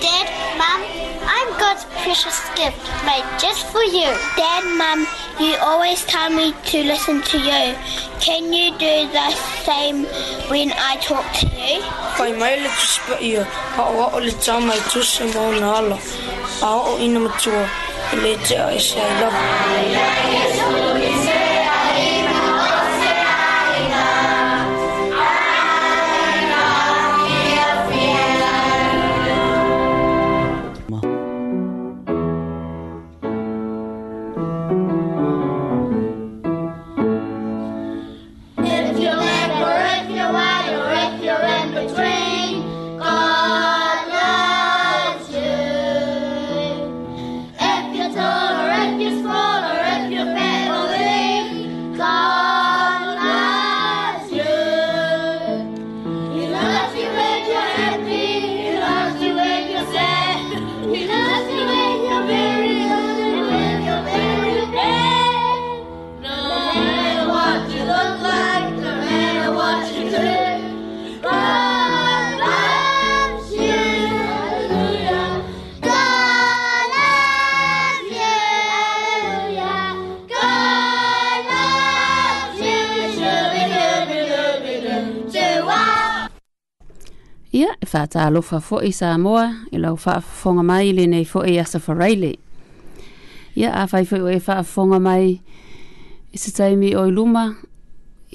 Dad, Mom, I'm God's precious gift made just for you. Dad, mom, you always tell me to listen to you. Can you do the same when I talk to you? Kai mai le tuspa ia, a oa o le tamai tusa mo na ala. A o ina matua, le te a I love you. faatalofa foʻi sa moa i lau faafofoga mai lenei foʻi e asa faraile ia afai foʻi o e faafofoga mai i se taimi o i luma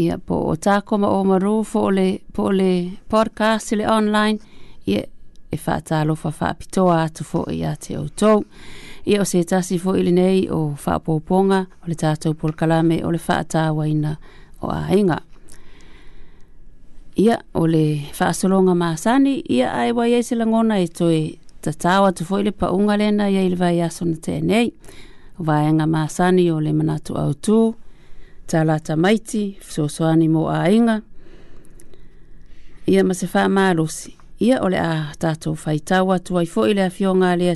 ia po o takoma o maru foole po o le podcast i le online ia e faatalofa faapitoa atu foʻi iā te outou ia o se tasi foʻi lenei o faapoopoga o le tatou polokalame o le faatauaina o aiga ia ole le faasologa masani ia ae wai ai se lagona e toe tatau atu foʻi le paʻuga lena ia i le vaeaso na teanei vaega masani o le manatu aotū talata maiti fesoasoani mo aiga ia ma se faamalosi ia ole le a tatou faitau atu ai foʻi le afioga a le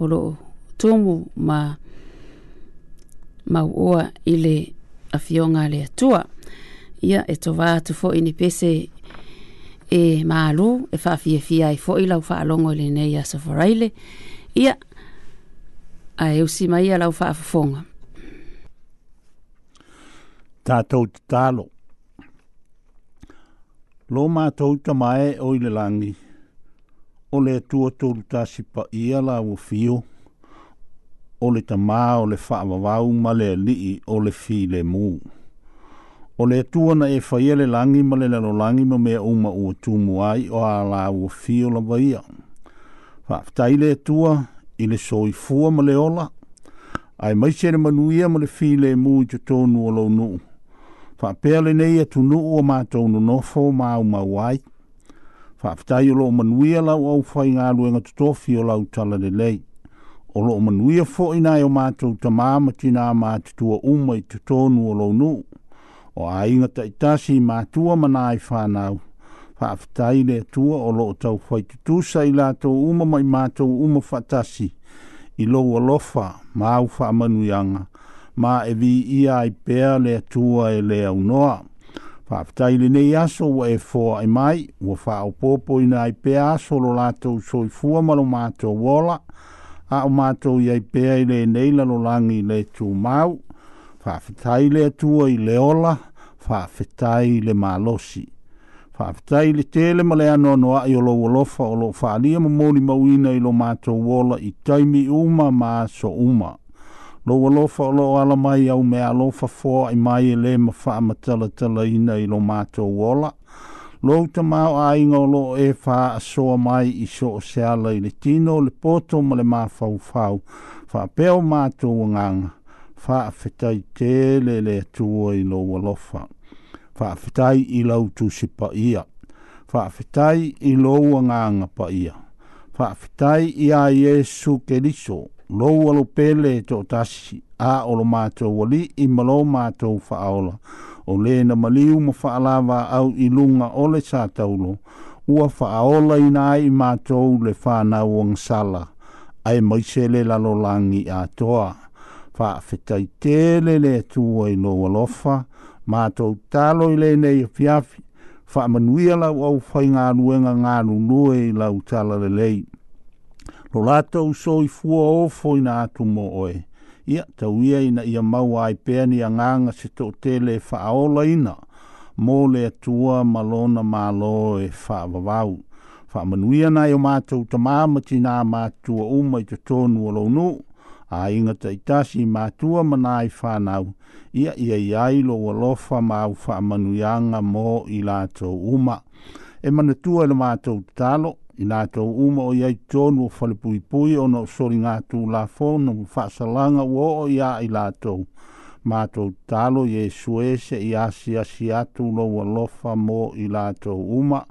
o loo tumu ma mauoa i le afioga a le atua ia e tova atu foʻi ni pese e malu e fa faafiafia ai i lau faalogo i lenei aso faraile ia ae usi ma ia lau faafofoga tatou tatalo lo matou tamae o i le lagi o le atua tolu tasi paia lauofio o le tama o le faavavau ma le alii o le mu O le tuana e whaia le langi ma le lalo langi ma mea uma ua tumu ai o ala o ua fio la vaia. Whaaptai le tua i le soi fua ma le ola. Ai mai sere manuia ma le fi le mu i te tonu o lau nuu. Whaapea le nei atu e nuu o mātou no nofo ma o mau ai. Whaaptai o loo manuia lau au whai ngā luenga tutofi o lau tala le lei. O loo manuia fo nai o mātou tamā ma tina mātutua uma i te tonu o lau o ainga ta itasi ma tua mana ai whanau. Whaafitai le tua o loo tau whaitutu sai la tau uma mai mātou uma whatasi. I lo lofa ma au yanga Ma e vi ia ai pēa le tua e le au noa. Whaafitai le nei aso wa e fōa e mai. Wa whao popo ina ai pēa aso lo lātou soi fua malo mātou wola. A o mātou iai pēa i le neila lo langi le tū mau. Whaafitai le i le tua i le ola faafetai le malosi faafetai le tele ma le noa i o lou alofa o loo faaalia ma moli mauina i lo matou wola i taimi uma ma so uma lou alofa o loo ala mai au me alofa foa i mai e lē ma faamatalatalaina i lo matou ola lou tamao aiga o loo e faaasoa mai i so o se ala i le tino le poto ma le mafaufau peo o matou Fa faafetai tele le atua i lou alofa faafetai i lau tusi ia. faafetai i lou agaga paia faafetai iā iesu keriso lou pele to toʻatasi a o lo matou alii ma lo matou faaola o lē na maliu ma au i luga o le sa taulo ua faaola inā ai i matou le fanau agasala ae maise le a toa. faafetai tele le atua i lou alofa ma to talo ile nei a fiafi, wha amanuia lau au whai ngā nuenga ngā la i lau tala le lei. Lo lato uso i fua ofo i nā atu oe. Ia, tau ia ina ia mau ai pēni anga ngānga se tō tele wha aola ina, mō le atua malona mā lo e wha wawau. Wha amanuia nai o mātou tamāma ti nā mātua uma i te tōnu alounu, a inga taitasi mātua manai whānau, ia ia iai lo walofa ma ufa wha yanga mo i lātou uma. E mana tua le mātou talo, i lātou uma o iai tonu o whalipui pui o no sori ngā tū la fono whasalanga o o ia i lātou. Mātou talo i suese i asia si atu lo walofa mo i lātou uma,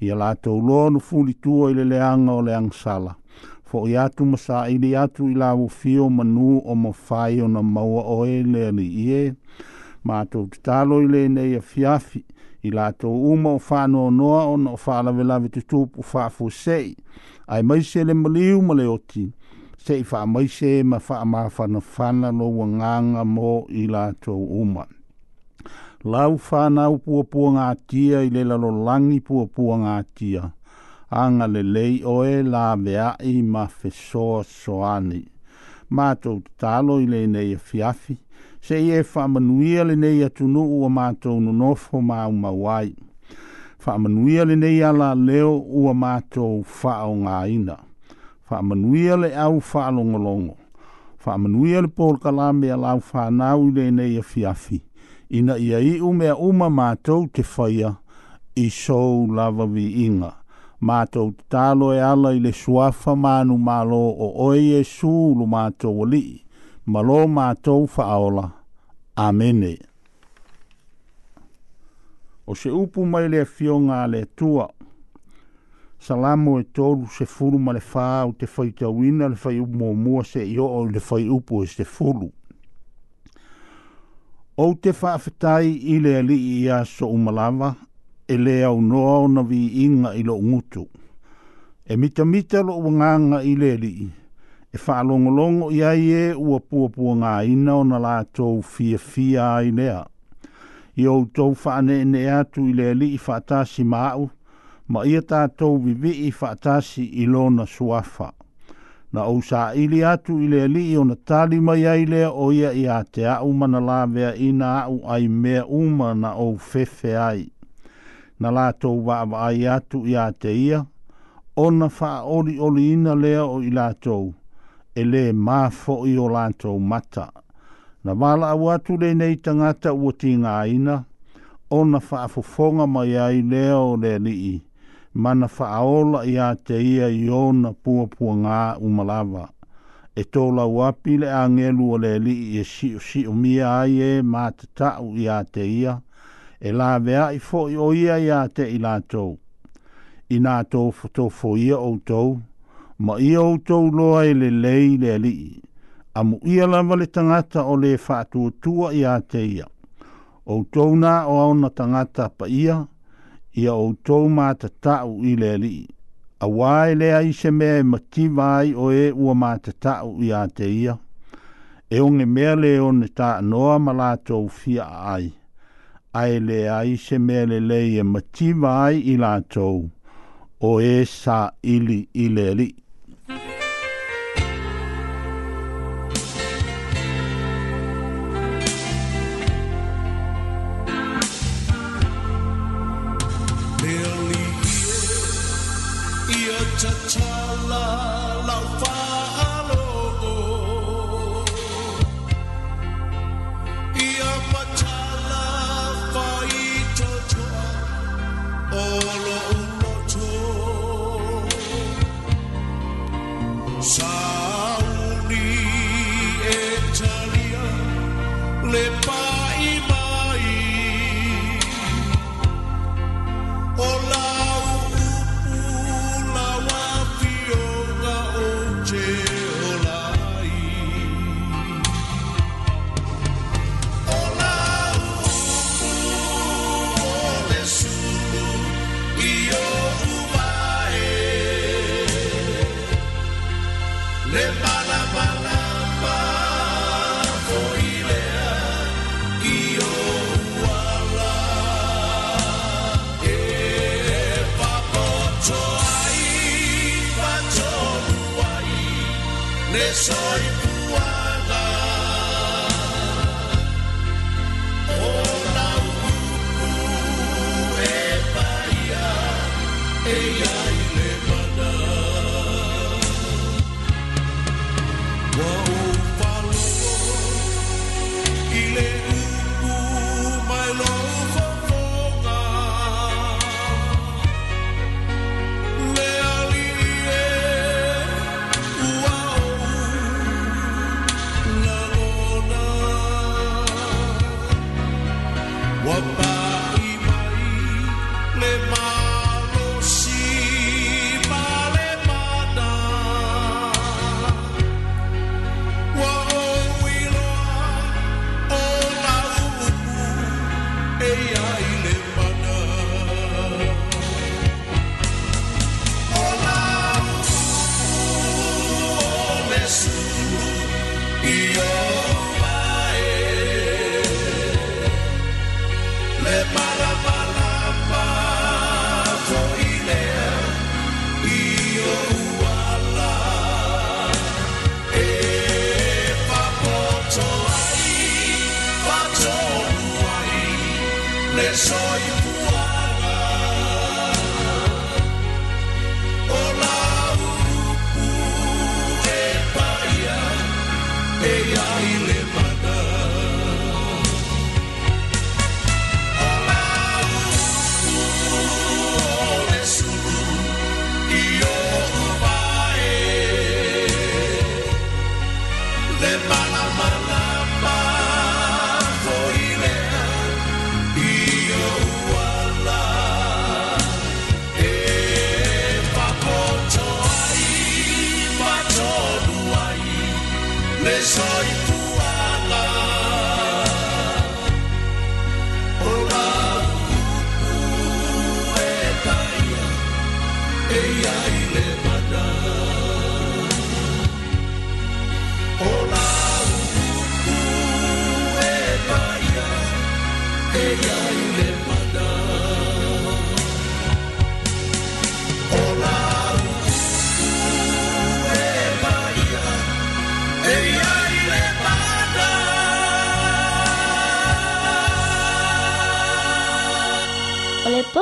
i lātou lo no fulitua i leanga o leang sala fo i atu ma sa i atu i la fio manu o ma fai o na maua o e le ni i e. Ma atu te talo i le nei a fiafi i la to uma o fa no noa o no fa la vela vitu tu pu fa sei. Ai mai se le maliu ma le oti. Se i fa mai se ma fa ma fa na fa na lo mo i la to uma. Lau fa na u pua pua ngā tia i le lalo langi pua ngā tia anga le lei o e la vea i ma fesoa soani. Mātou talo i le nei e fiafi, se i e whamanuia le nei atunu ua mātou no nofo ma umawai. Whamanuia le nei ala leo ua mātou whao ngā ina. Whamanuia le au whalongolongo. Whamanuia le pōrkala mea lau whanau i le nei e fiafi. Ina ia i umea uma mātou te whaia i sou lava vi inga mātou tālo e ala i le suafa manu mālo o oi e sūlu mātou o li. Malo mātou whaola. Amene. O se upu mai le fionga le tua. Salamo e tōru se furu ma le whāu te whai tauina le whai upu mō mua se i o le whai upu e se furu. O te whaafetai i le ali i a so umalawa, e le au noa o na vi inga i lo ngutu. E mita mita lo wanganga i le li. E wha longolongo i ai e ua pua pua ngā ina o na la tau fia fia ai lea. I au tau whaane ne atu i le li i whaatasi māu, ma ia tātou vivi i whaatasi i lo na suafa. Na au sa ili atu i le li i o na tali mai ai lea o ia i a te au mana la vea ina au ai mea uma na au fefe ai na lātou wāwaai atu i te ia, ona wha ori ori ina lea o i lātou, e le māfo i o lātou mata. Na wāla au atu le nei tangata ua tīngā ina, ona wha afofonga mai ai lea o le lii, mana wha aola i te ia i ona puapua ngā umalawa. E tō lau api le angelu o le lii e si o si o mia ai e mātatau i te ia, e la vea i fo i oia ia te i lātou. I nā tou to fo ia o tou, ma ia o tou loa i e le lei le alii, a mu ia lava le tangata o le whātua tua ia te ia. O tou nā o au na tangata pa ia, ia o tou mā ta tau i le alii, a wai e le ai se mea e mati vai o e ua mā ta tau i a te ia, e onge mea le o ne tā noa malātou fia ai ai le ai se mea le lei e mativa ai i lātou o e sa ili ili ili. me soy tú. my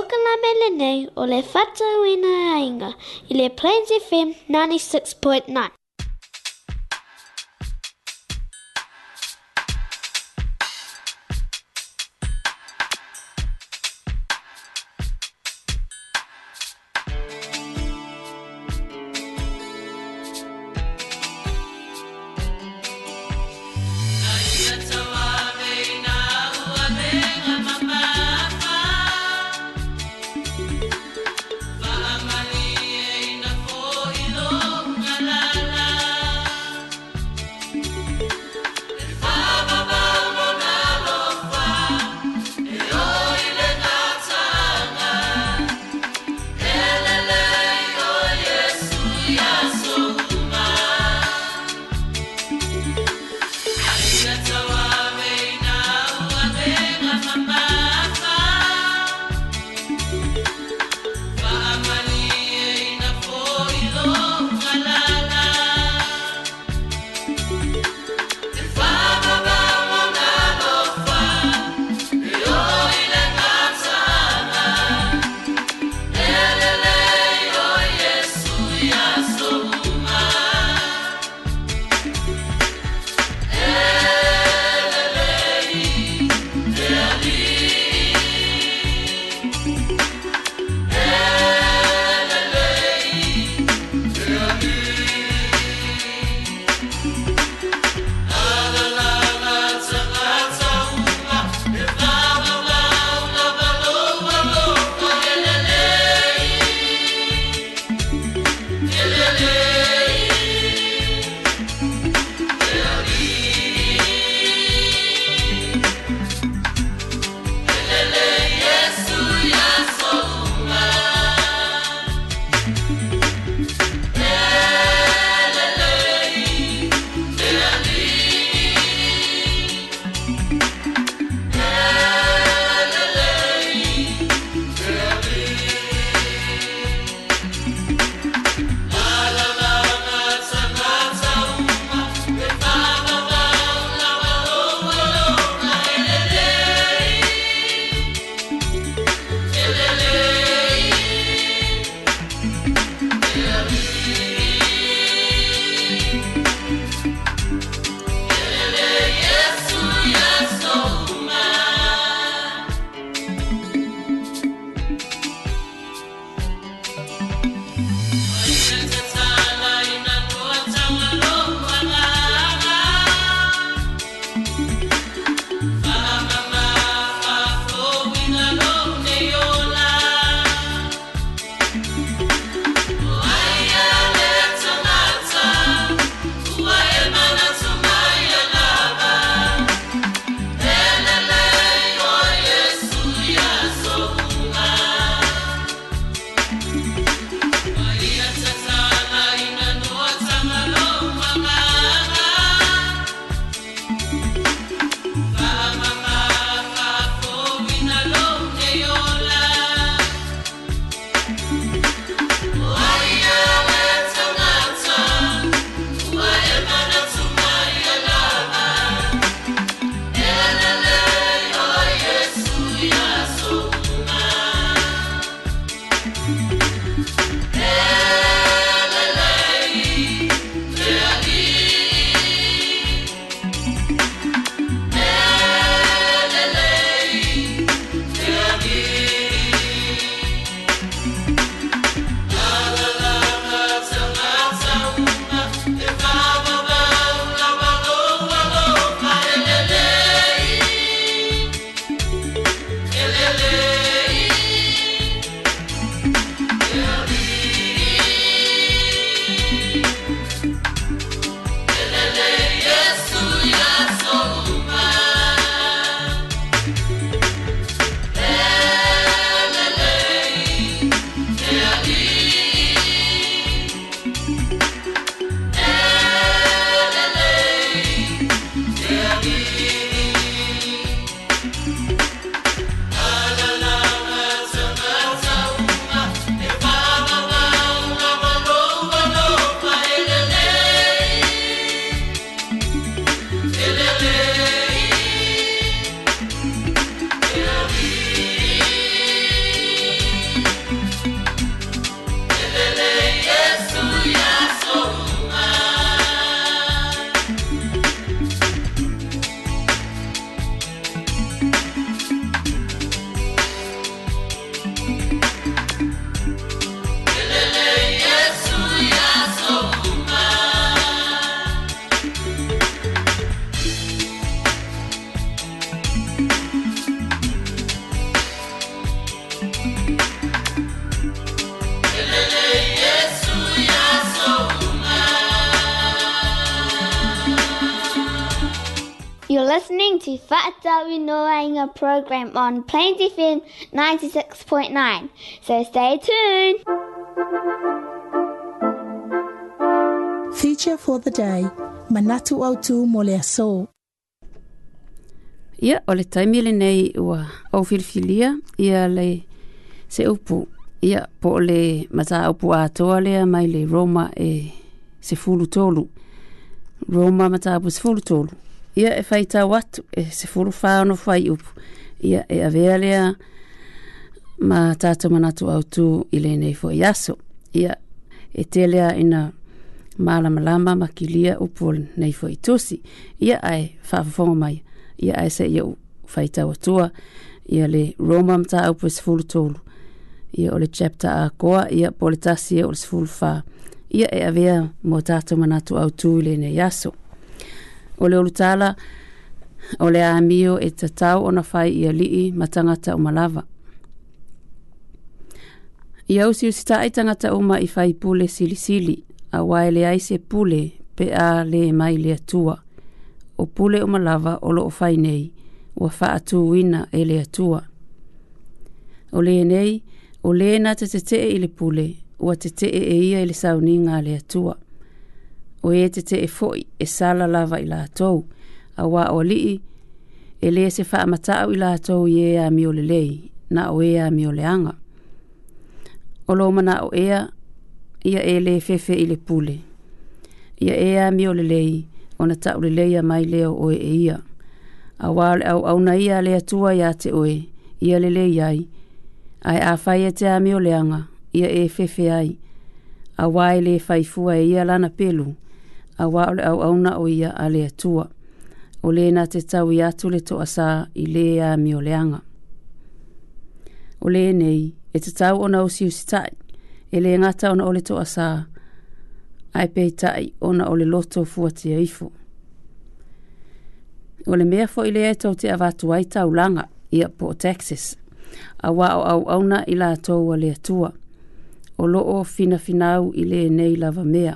toka la mele nei o le whatau i nga ainga i le Plains FM 96.9. a program on Plains FM 96.9. So stay tuned. Feature for the day, Manatu Autu Mole Aso. Ia, o le taimi le nei ua au filfilia, ia le se upu. Ia, po le maza upu a toa lea mai le Roma e se fulu tolu. Roma maza upu se fulu tolu ia e faita watu e se furu whaono whai upu ia e avea ma tato manatu au tu i le nei fo iaso ia e te ina malama lama ma kilia upu nei fo i tusi ia ai whafafonga mai ia ai se ia faita watua ia le roma mta au pu se furu tolu ia o le chapter a koa ia poletasi ia o le se ia e avea mo tato manatu au tu nei iaso Ole le olutala ole le amio e tatau ona fai ia lii ma tangata uma lava ia usi usi taʻi tagata uma i fai pule silisili auā e leai se pule pe a lē mai le atua o pule uma o loo fai nei ua faatūina e le atua o lenei e o lē na tetetee i le pule ua tetee e ia i e le sauniga le atua o e te te e foi e sala lava i lātou, a wā o lii, e le se wha amatau i lātou i ea mi o le lei, na o ea mi o le anga. O lo mana o ea, ia e le fefe i le pule. Ia ea mi o le lei, o na tau le leia mai leo o e ia. A wā le au au na ia le atua ia te oe, ia le lei ai. Ai a whai e te a mi o le anga, ia e fefe ai. A wā e le faifua e ia lana pelu, ia a waole au auna o ia a le atua o lē na te tau i atu le toʻasā i lē amioleaga o lenei e tatau ona usiusitaʻi e lē gata ona o le toʻasā ae peitaʻi ona o le loto fuatia ifo o le mea foʻi lea e tou te avatu ai taulaga ia po o taxes au o auauna i latou a le atua o loo finafinau i nei lava mea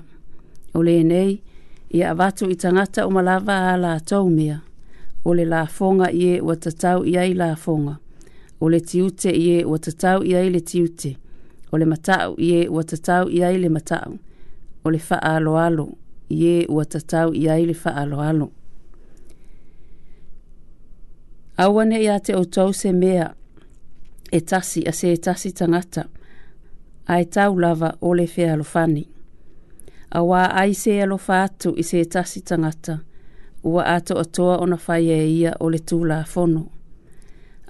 o lenei le ia avatu i tangata o malava a la taumea, o le la fonga i e ua tatau i ai la fonga, o le tiute i e ua tatau i ai le tiute, o le matau i e ua tatau i ai le matau, o le faa alo alo i e ua tatau i ai le faa alo alo. Awane ia te otou se mea e tasi a se e tasi tangata, a tau lava o le fea alofani a wā ai se alo fātu i se tasi tangata, ua ato atoa ona whai e ia o le tū la fono.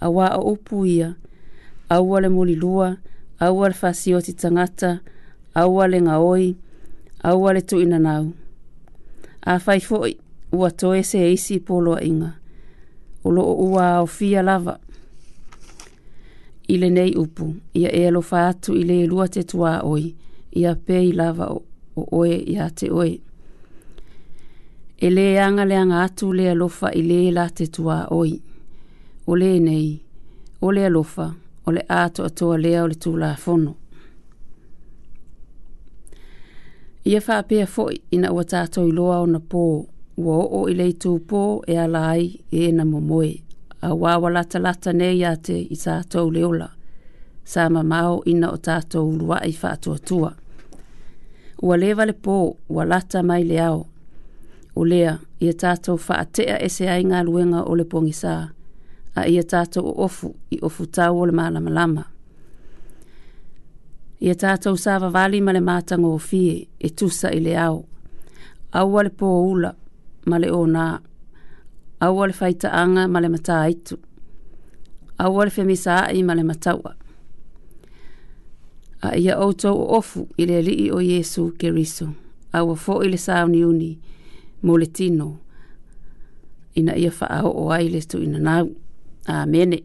A wā a upu ia, a ua le muli lua, a ua le whasi o ti tangata, a ua le ngaoi, a ua le tu inanau. A whai fōi, ua toe se eisi polo a inga, o loo ua o fia lava. Ile nei upu, ia e alo fātu i le lua te tua oi, ia pei lava o o oe i a te oe. E le anga le anga atu le alofa i le la te tua oi. O le nei, o le alofa, o le ato atoa lea o le tū la fono. Ia wha apea foi na ua tātou loa o na pō, ua o i le tū pō e ala ai e na momoe. A wāwa lata lata nei a te i tātou leola, sa i na o tātou lua i wha atua tua ua leva le pō ua lata mai le ao. O lea, ia tātou whaatea e se ainga luenga o le pōngisā, a ia tātou o ofu i ofu tau o le mālama lama. Ia tātou sāwa wali ma le mātango o fie e tusa i le ao. Aua le pō ula ma le o nā. Aua le faita anga ma le mata aitu. Aua le femisa ai ma le mataua a ia outou o ofu i le alii o iesu keriso aua foʻi le sauniuni mo le tino ina ia faaoo ai le tuʻinanau amene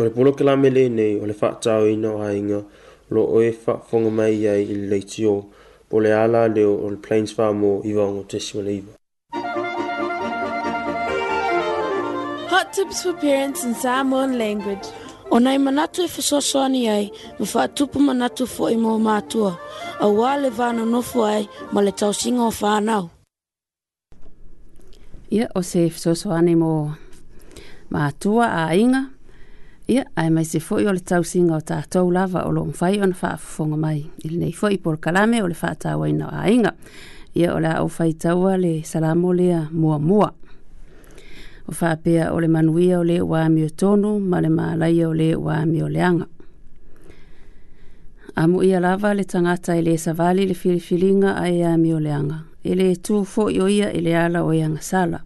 O le polo ke la mele nei o le whaatau lo o e whaafonga mai i le po le ala leo o le Plains Farm o iwa le iwa. Hot tips for parents in Samoan language. O nei manatu e whasosoani ai, ma whaatupu manatu fo i mō mātua. A wā le vāna nofu ai, ma le tausinga o whānau. Ia, o se whasosoani mō mātua a inga, Ia, ai mai se fo'i o le singa o tātou lava o loon fai ona whaafafonga mai. Ile nei fo'i por kalame o le whaatawa ina o ainga. Ia o le au fai taua le salamo lea mua mua. O whaapea o le manuia o le wāmi o tonu ma le mālaia o le wāmi o leanga. Amu ia lava le tangata i le savali le filifilinga ai āmi e o leanga. Ele tū fo'i o ia i le ala o ianga e sala.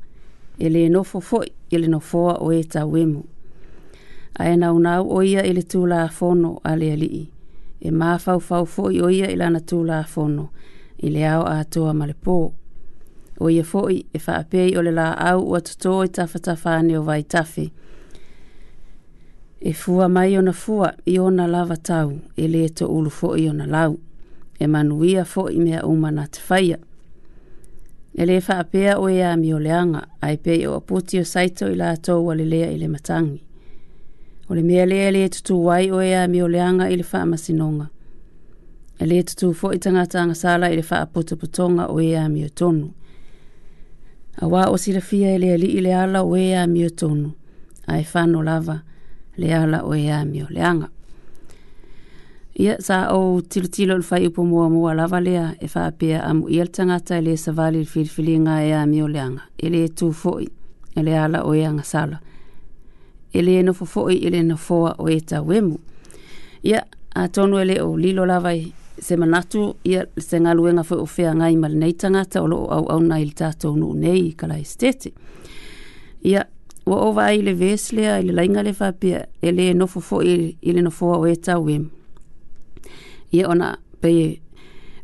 Ele nofo fo'i le nofoa o e tauemu. a e nau nau o ia i tū la fono a le alii. E mā fau fau fo i o ia i lana tū la fono, i le ao a atua ma le pō. O ia fo i e wha apei o le la au ua tuto i tafa tafa o vai tafi. E fua mai ona fua i ona lava tau, e le to ulu fo i ona lau. E manuia fo i mea umana te faya. E le wha apea o ea mi o leanga, ai pei o aputi o saito i la atou wa lelea i le matangi o le mea lea e lē tutū ai o ea me o leaga i le faamasinoga e lē tutū foʻi tagata agasala i le faapotopotoga o ea mio tonu auā ua silafia e le alii le ala o ea mio tonu ae fano lava le ala o ea mio leaga ia sa ou tilotilo le fai upu muamua lava lea e faapea amuia e le tagata e lē savali i le filifiliga ea mio leaga e lē tū foʻi e le ala o ea agasala e e le no fo foi e le no foa o eta wemu ia a tonu ele o lilo lava se manatu ia se ngaluenga fo o fea ngai mal nei tangata o lo au au nai le tato unu nei kala estete ia wa o vai le vesle ai lainga le fapia e le no fo foi e le no foa o eta wemu ia ona pe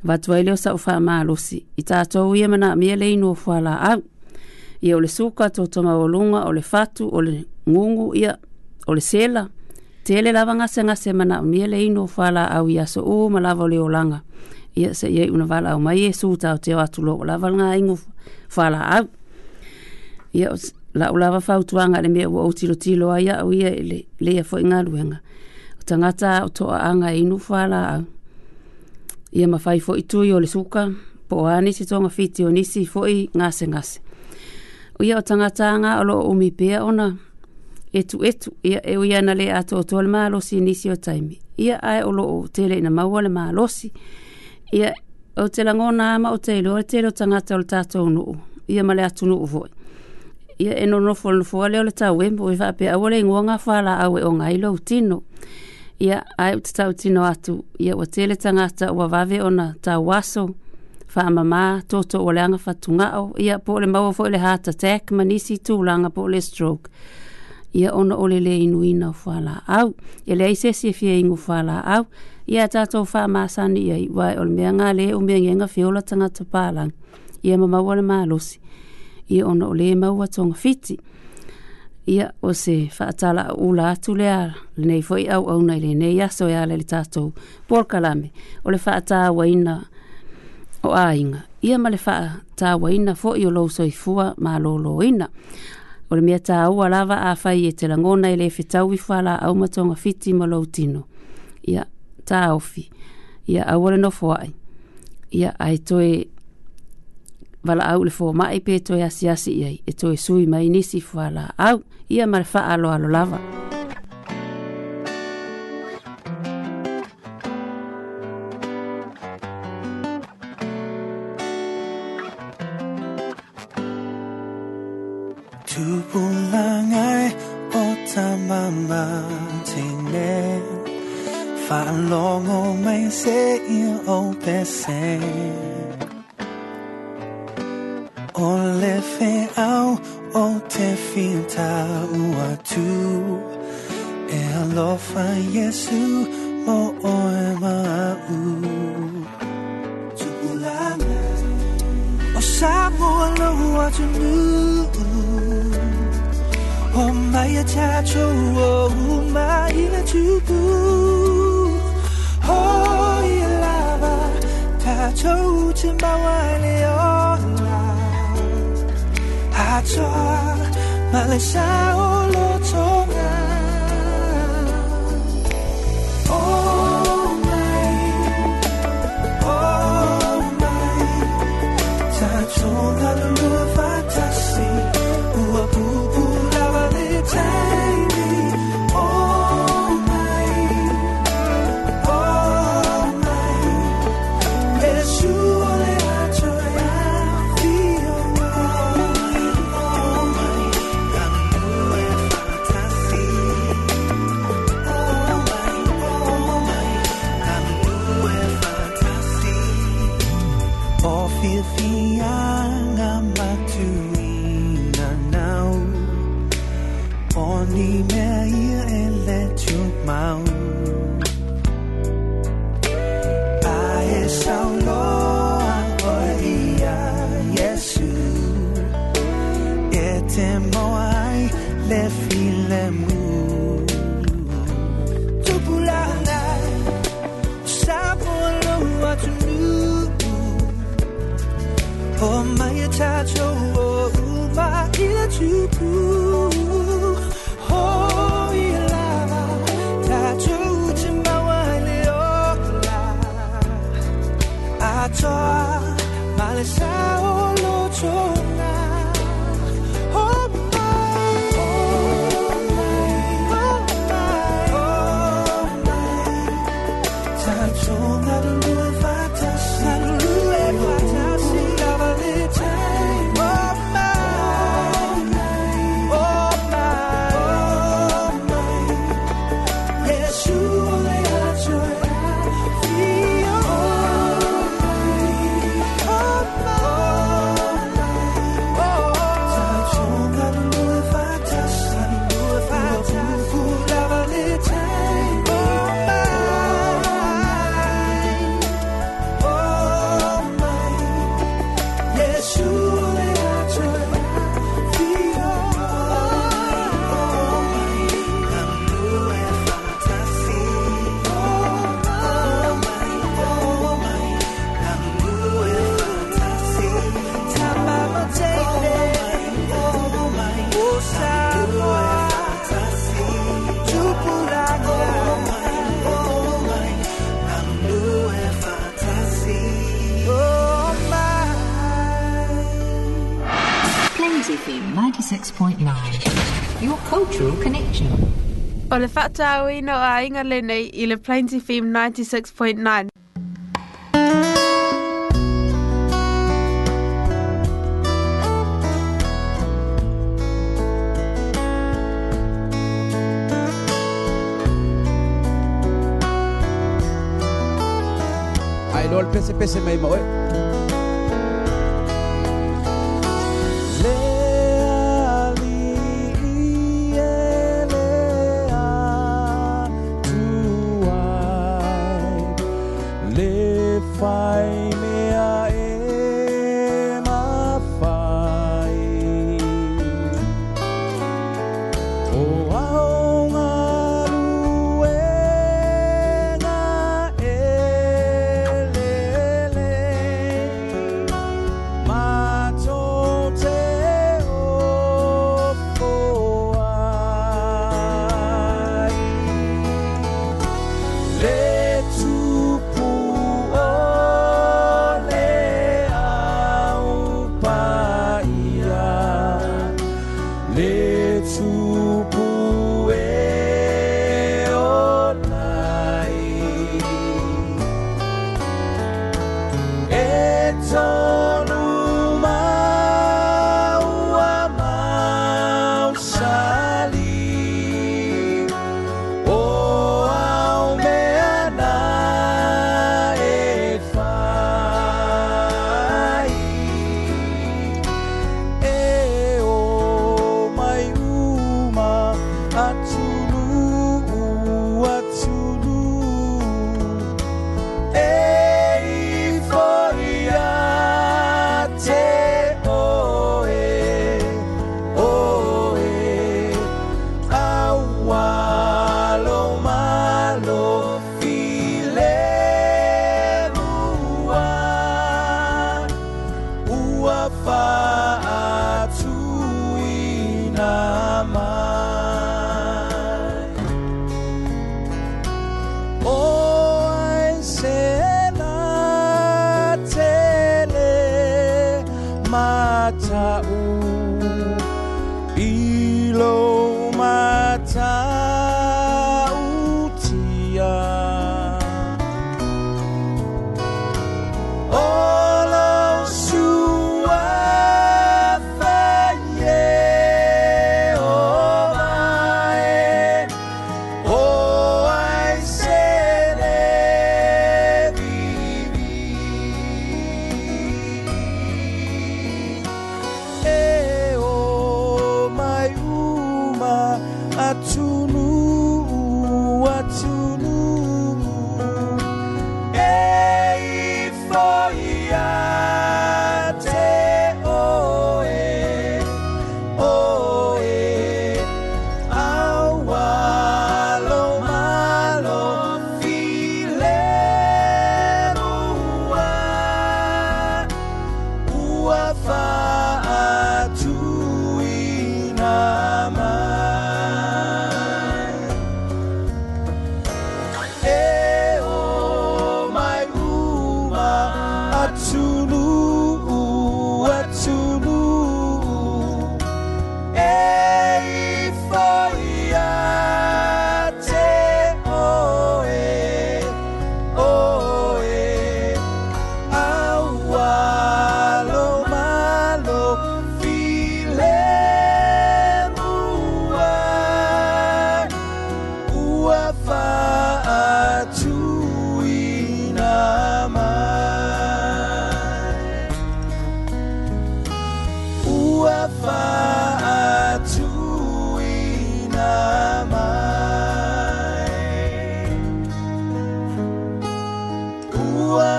Vatua e ileo sa ufa maa lusi. I tātou ia mana mia leinu o fuala au. Ia ole suka tō tama o lunga, ole fatu, ole ngungu ia o le sela tele lava ngase ngase mana mia le ino fala au ia so o malava le olanga ia se ia una vala au mai esu tau te watu lo lava nga ingu fala au ia la ulava fau tuanga le mea ua utilo tilo a ia au ia le ia foi ngaluenga o tangata o toa anga inu fala au ia mafai foi tui o le suka po ani si tonga fiti o nisi foi ngase ngase Uia o tangata nga alo umipea ona, etu etu ia e oia le ato tōtua le mālosi i nisi o taimi. Ia ai o tele ina maua le mālosi. Ia o te langona ama o te ilo, e o te ilo tangata o le tātou nuu. Ia male atu nuu voi. Ia eno nofo nofo ale o le tau embo i e whape a wale ingoa ngā whala awe o ngai lo tino. Ia ai o te tau tino atu. Ia o tele ilo tangata o wawe o na tau waso. Wha mamā, toto o le anga fatunga o. Ia po le maua fo le hata tek, manisi tūlanga po le stroke ia ona o le leinuina o falaau e leai sesi e fiaiga o falaau ia tatou faamasani iai uae o le mea galē umiagiaga feola tagata palaga ia mamau a le malosi ia ona o lē mau atoga fiti ia o se faatala aula atu lea lenei au nei le nei aso e le tatou polkalame o le faatauaina o aiga ia ma le faatauaina foi o lou soifua malōlōina o le mea tāua lava a whai e te langona i le whetau i whala au matonga fiti ma lau tino. Ia, tā ofi. Ia, awale no fuai. Ia, ai toi wala au le fua mai pe toi asiasi iai. E toi sui mai nisi whala au. Ia, mare wha alo alo lava. Ia, mare wha alo alo lava. samamatingin Faanlong o may saying o pesing O lefe au o te finta uatu E alofa Yesu mo O 엄마의 자초 엄마의 주부 허일라바 다쳐오지 마와네 올라 아차 말레샤올로 통한 le whata au ino a inga le nei i le Plains FM 96.9. pese pese mai mo eh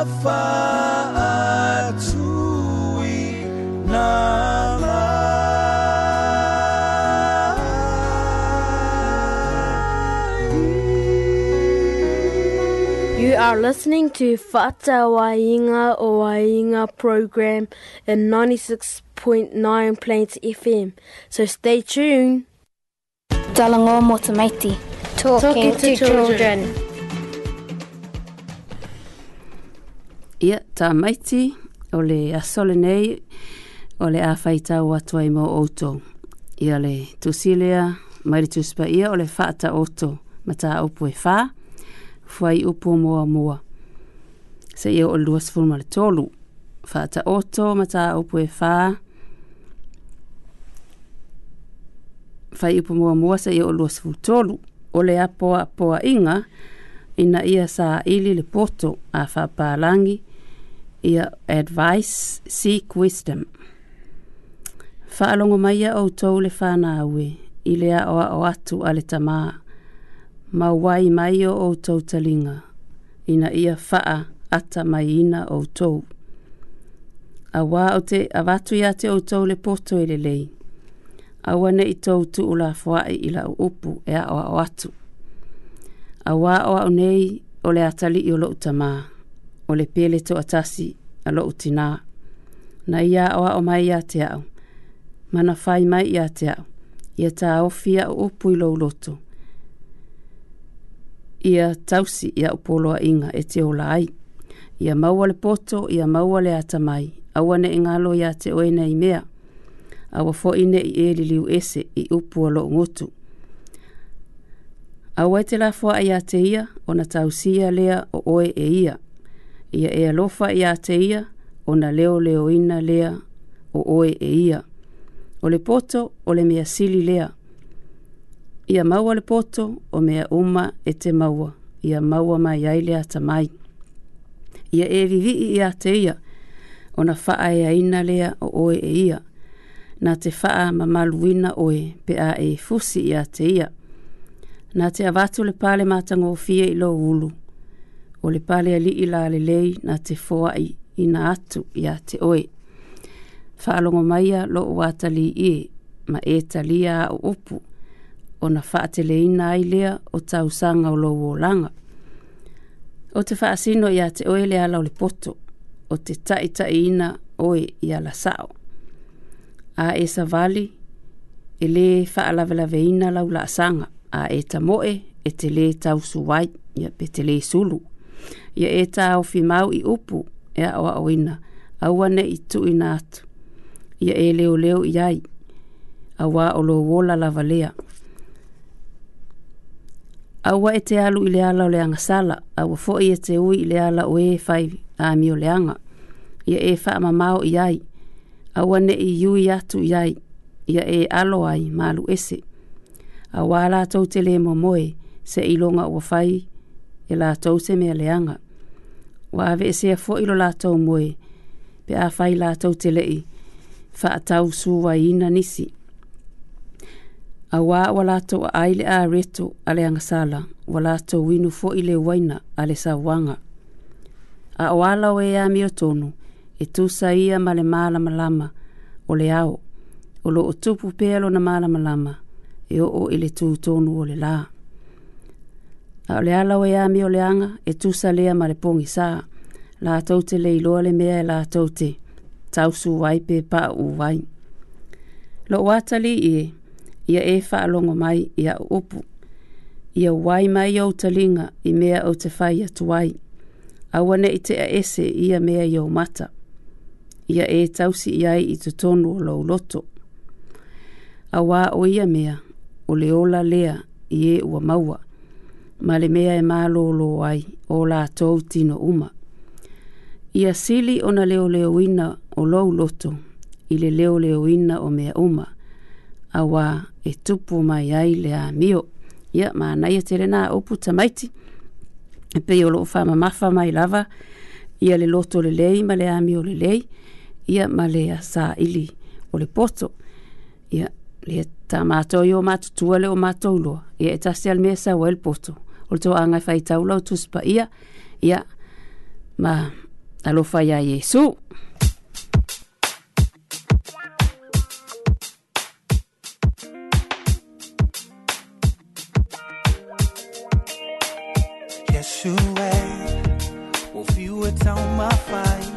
You are listening to Fata Wainga o Wainga program in 96.9 Plains FM. So stay tuned. Dalango Motumaiti. Talking, Talking to, to children. children. ia tā maiti o le asole nei o le awhaita o atua i mō auto. Ia le tusilea maire tuspa ia o le whaata auto ma tā upu e whā, whai upu mua mua. Se ia o le luas fulma le tolu, whaata auto ma tā upu e whā, whai upu mua mua se ia o luas tolu. O le apoa poa inga, ina ia sa ili le poto a whapalangi, langi, ia advice seek wisdom faalongo mai ia outou le fanaue i le aʻoaʻo atu a le tamā Mauai mai o outou taliga ina ia faa ata mai ina outou auā o te avatu iā te outou le poto e lelei aua neʻi tou tuu lafoaʻi i laʻu upu e aʻoaʻo atu auā o nei o le a talii o loʻu tamā o le pele to atasi a lo utina. Na ia oa o mai ia te au. Mana fai mai ia te au. Ia ta ofia o upui lo loto. Ia tausi ia upoloa inga e te ola ai. Ia maua le poto, ia maua le ata mai. Awa ne ingalo ia te oena i mea. Awa fo ine i e li liu ese i upua lo ngotu. Awa e te lafua ia te ia, ona tausia lea o oe e Ia ia e alofa i a te ia, o na leo leo ina lea, o oe e ia. O le poto, o le mea sili lea. Ia maua le poto, o mea uma e te maua. Ia maua mai ai lea ta mai. Ia e vivi i a te ia, o na faa e ina lea, o oe e ia. Na te faa mamaluina oe, pe a e fusi i a te ia. Na te avatu le pale matango o fie i lo ulu o le pale ali i la le lei na te foa i ina atu i a te oe. Whaalongo maia lo o atali i e, ma e talia o upu, o na whaate le ina ai lea o tau sanga o lo o langa. O te whaasino i a te oe le ala o le poto, o te tai tai ina oe i a la sao. A e sa vali, e le whaalavelave ina lau la sanga, a e ta moe, e te le tau suwai, ia pe te le sulu ia e tā o fi mau i upu e a oa oina, a ua ne i tu i nātu. Ia e leo leo i ai, a wā o lo wola lava lea. A ua e te alu i le ala o leanga sala, a ua fo i e te ui i le ala o e fai a mi o leanga. Ia e fa ma mau i ai, a ua ne i yui atu i ai, ia e alo ai malu ese. A wā la tau te le mo moe, se ilonga ua fai e la tau se mea leanga. Wa ave e sea fo ilo la tau moe, pe a fai la tau te lei, fa a tau su wa ina nisi. A wā wa la tau aile a reto a leanga sala, wa la tau inu fo ile waina a le sa wanga. A o alau e a mio tonu, e tusa ia ma le mala malama, o le ao, o lo o tupu pēlo na mala malama, e o o ile tu tonu o le laa a o le ala o ia mi o anga e tusa lea ma le pongi sā. La taute le iloa le mea e la taute. Tausu wai pe pa u wai. Lo watali i e, ia e wha alongo mai ia upu. Ia wai mai au talinga i mea au te whai atuai. Awa ne i te a ese ia mea i au mata. Ia e tausi i ai i te tonu o lau loto. A o ia mea, o leola lea i e ua maua. ma le mea e malōlō ai o latou tino uma ia sili ona leoleoina o lou loto i le leoleoina o mea uma auā e tupu mai ai le mio. ia manaia e tere nā opu tamaiti e pei o loo faamamafa mai lava ia le loto lei ma le le lei, ia ma le asaili o le poto ia le i o matutua le o matou loa ia e tasi ale mea sa o le poto o le toaga e faitau lau tusipaia ia ma alofa iā iesu Yeshua, will you it's on my fire.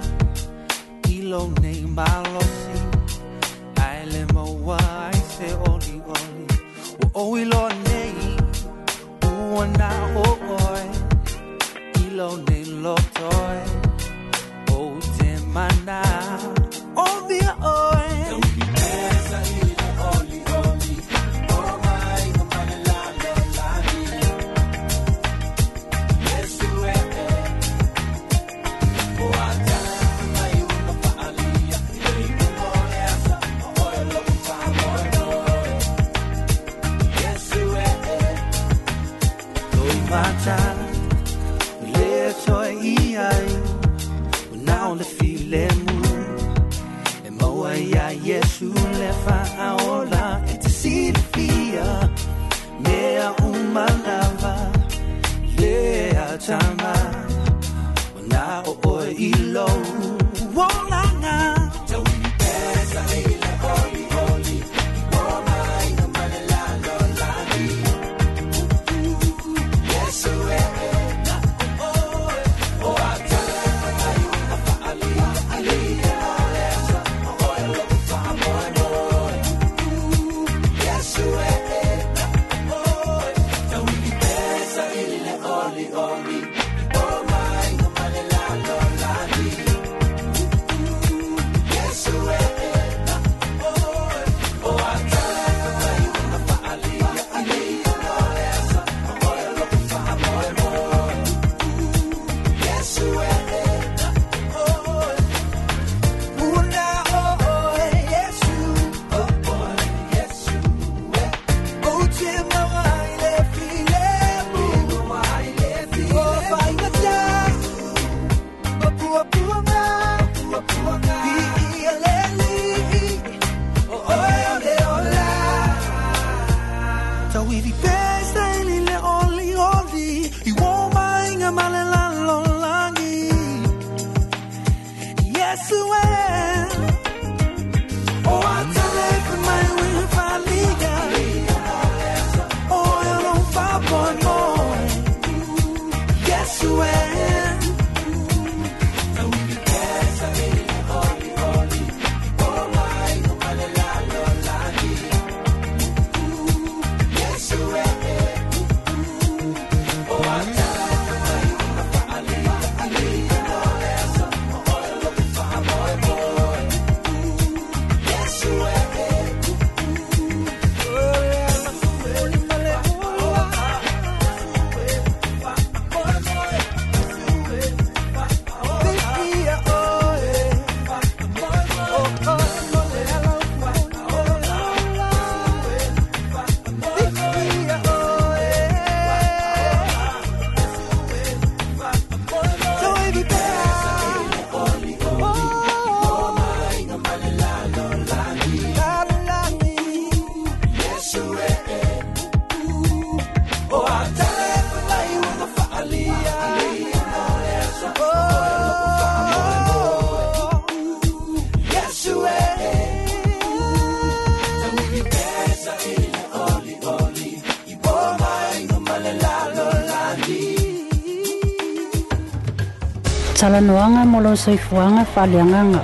talanoaga mo lo soifuaga faaleagaga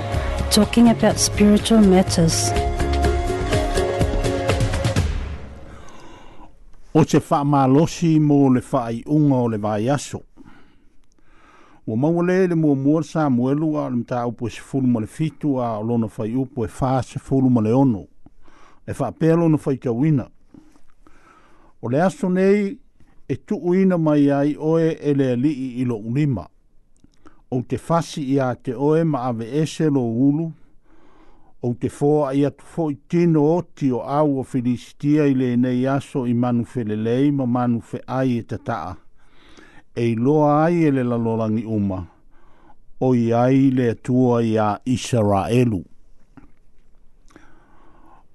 talking about spiritual matters o te faamalosi mo le faaiʻuga o le vaeaso ua maua lē le muamua le samuelu a o le mataupu e sefulu ma le fitu a o lona faiupu e fā sefulu ma le ono e faapea lona faitauina o le aso nei e tuuina mai ai oe e le alii i loʻu lima o te fasi ia te oe ma ave ese lo ulu, o te foa ia tu foi tino o ti o au o filistia i le nei aso i manu felelei ma manu fe ai e tataa. E loa ai e le lalolangi uma, o i ai le tua i a Israelu.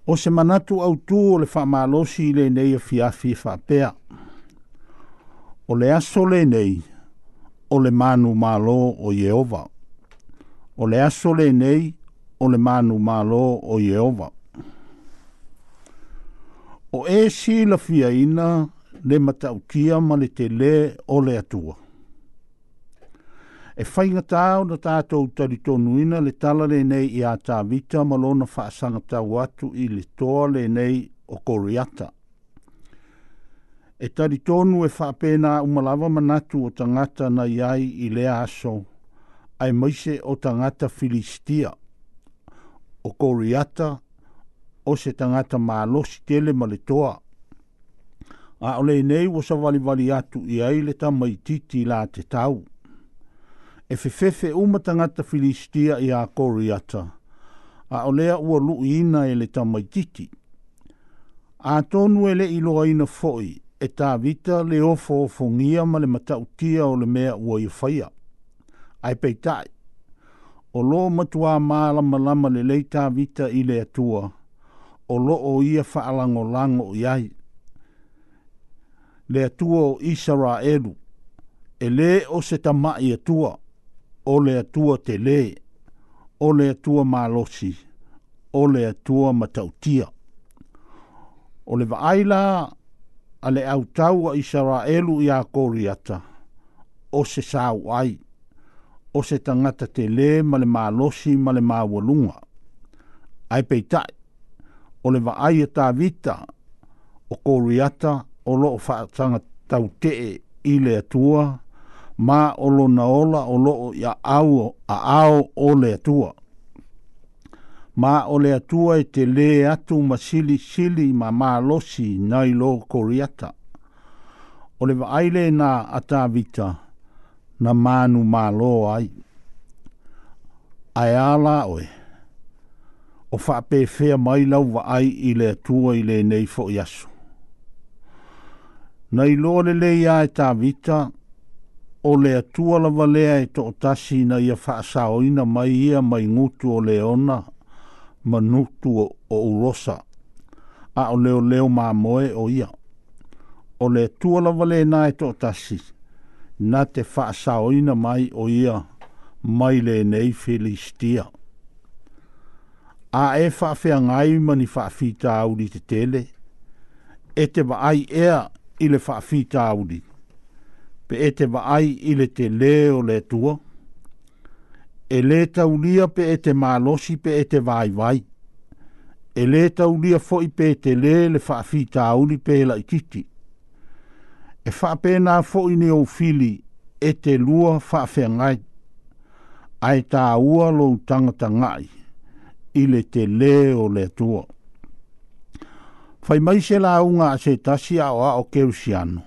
O se manatu au tu o le whamalosi i le nei o fiafi whapea. O le aso le nei, o le manu malo o Yehova. O le aso le nei o le manu malo o Yehova. O e si la fia ina le mataukia ma le te le o le atua. E whainga tāo na tātou tari tonu ina le tala le nei i a tāwita ma lona whaasanga tāo atu i le toa le nei o koriata. Koriata e tari tonu e whapena umalawa manatu o tangata na iai i lea aso, ai maise o tangata Filistia, o Koriata, o se tangata maalosi tele maletoa. A ole nei wasa wali wali atu i le ta maititi la te tau. E fefefe uma tangata Filistia i a Koriata, a olea ua luina e le ta maititi. A tonu ele ilo aina foi, e tā vita le ofo o fungia ma le matautia o le mea ua i whaia. Ai pei tai. O lo matua māla malama le lei tā vita i le atua. O lo o ia whaalango lango i ai. Le atua o Isara Eru. E le o se tama i atua. O le atua te le. O le atua mālosi. O le atua matautia. O le vaaila... O le vaaila ale au tau a Israelu i a koriata. O se sāu ai. O se tangata te le ma le mālosi ma le mawalunga. Ai pei tai. O le vaai e tā O koriata o loo whaatanga tau te e i le atua. Ma o lo naola o loo ia au a ao o le atua ma ole le atua e te le atu ma sili sili ma mālosi nai lo koriata. Ole le vaaile nā atavita na manu mālo ai. Ai ala oe. O whapewhea mai lau vaai i le atua i le nei fo iasu. Nai lo le le ia e tāwita, o le atua lava lea e tō tasi na ia whaasaoina mai ia mai ngutu o le ona manutu o urosa. A o leo leo mā moe o ia. O le tuala vale nā e tō tasi. Nā te whaasa oina mai o ia. Mai le nei filistia. A e whaafea ngai mani whaafita auri te tele. E te wa ai ea i le whaafita auri. Pe e te wa ai i le te leo le tuala e le taulia pe e te malosi pe e te vai vai. E le taulia foi pe te le le whaafi tauli pe la ikiti. E whape nā foi ne o fili e te lua whaafi ngai. Ai tā ua lo tangata ngai. I le te le o le tua. Whai mai se la unga a se tasi a o o keusiano.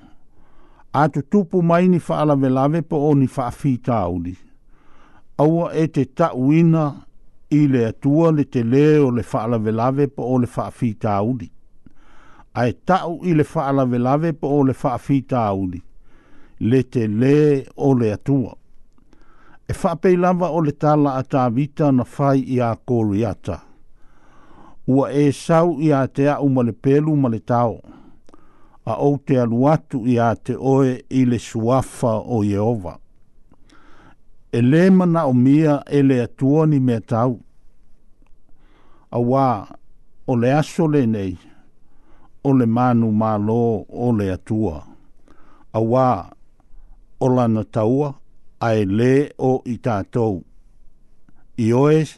A tu tupu mai ni whaalavelave po o ni whaafi tauli aua e te tauina i le atua le te lē o le faalavelave po o le faafitauli ae taʻu i le faalavelave po o le faafitauli le te lē o le atua e faapeilava o le talaatavita na fai iā koriata ua e sau iā te aʻu ma le pelu ma le tao a ou te alu atu iā te oe i le suafa o ieova e le mana o mia e le atua ni mea tau. A wā, o le aso le nei, o le manu mā lō o le atua. A wā, o lana taua, a e le o i tātou. I oes,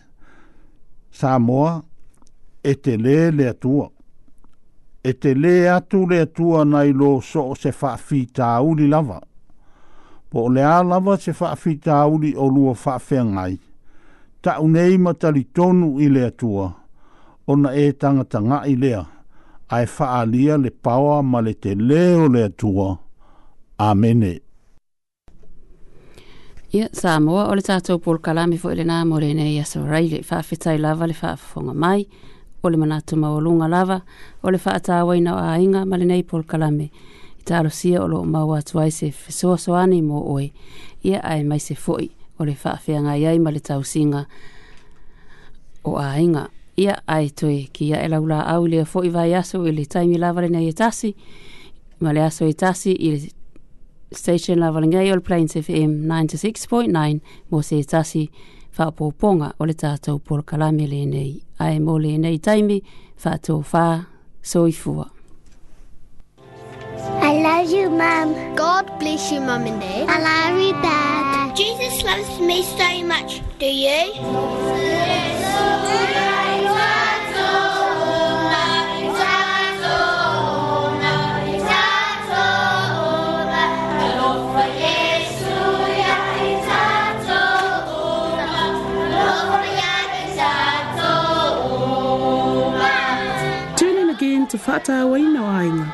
Samoa, e te le le atua. E te le atu le atua nai lō so o se whaafi tā uri lava po le a lava se whaafita auri o lua whaafea ngai. Ta unei matari tonu i lea tua, na e tangata ngā i lea, ai whaalia le paua ma le te leo lea tua. Amene. Ia, sā moa, o le tātou pōl kalami fo ele nā more ne i aso rei le whaafetai lava le whaafonga mai, o le manatuma o lunga lava, o le whaata awaina o a inga ma le nei pōl kalami. Ia, taalosia o loo maua atu ai se fesoasoani mo oe ia ae mai se foʻi o le faafeaga i ai ma le tausiga o aiga ia ae toe kia e laulaau i lea foʻi vaeaso i le taimi lava lenei e tasi ma le aso e tasi i le station lava lenei o le plains fm 96.9 mo se tasi faapoopoga o le tatou polokalame lenei ae mo lenei taimi faatofā soifua I love you, Mum. God bless you, Mum and Dad. I love you, Dad. Jesus loves me so much. Do you? again to Fata Wainawaina.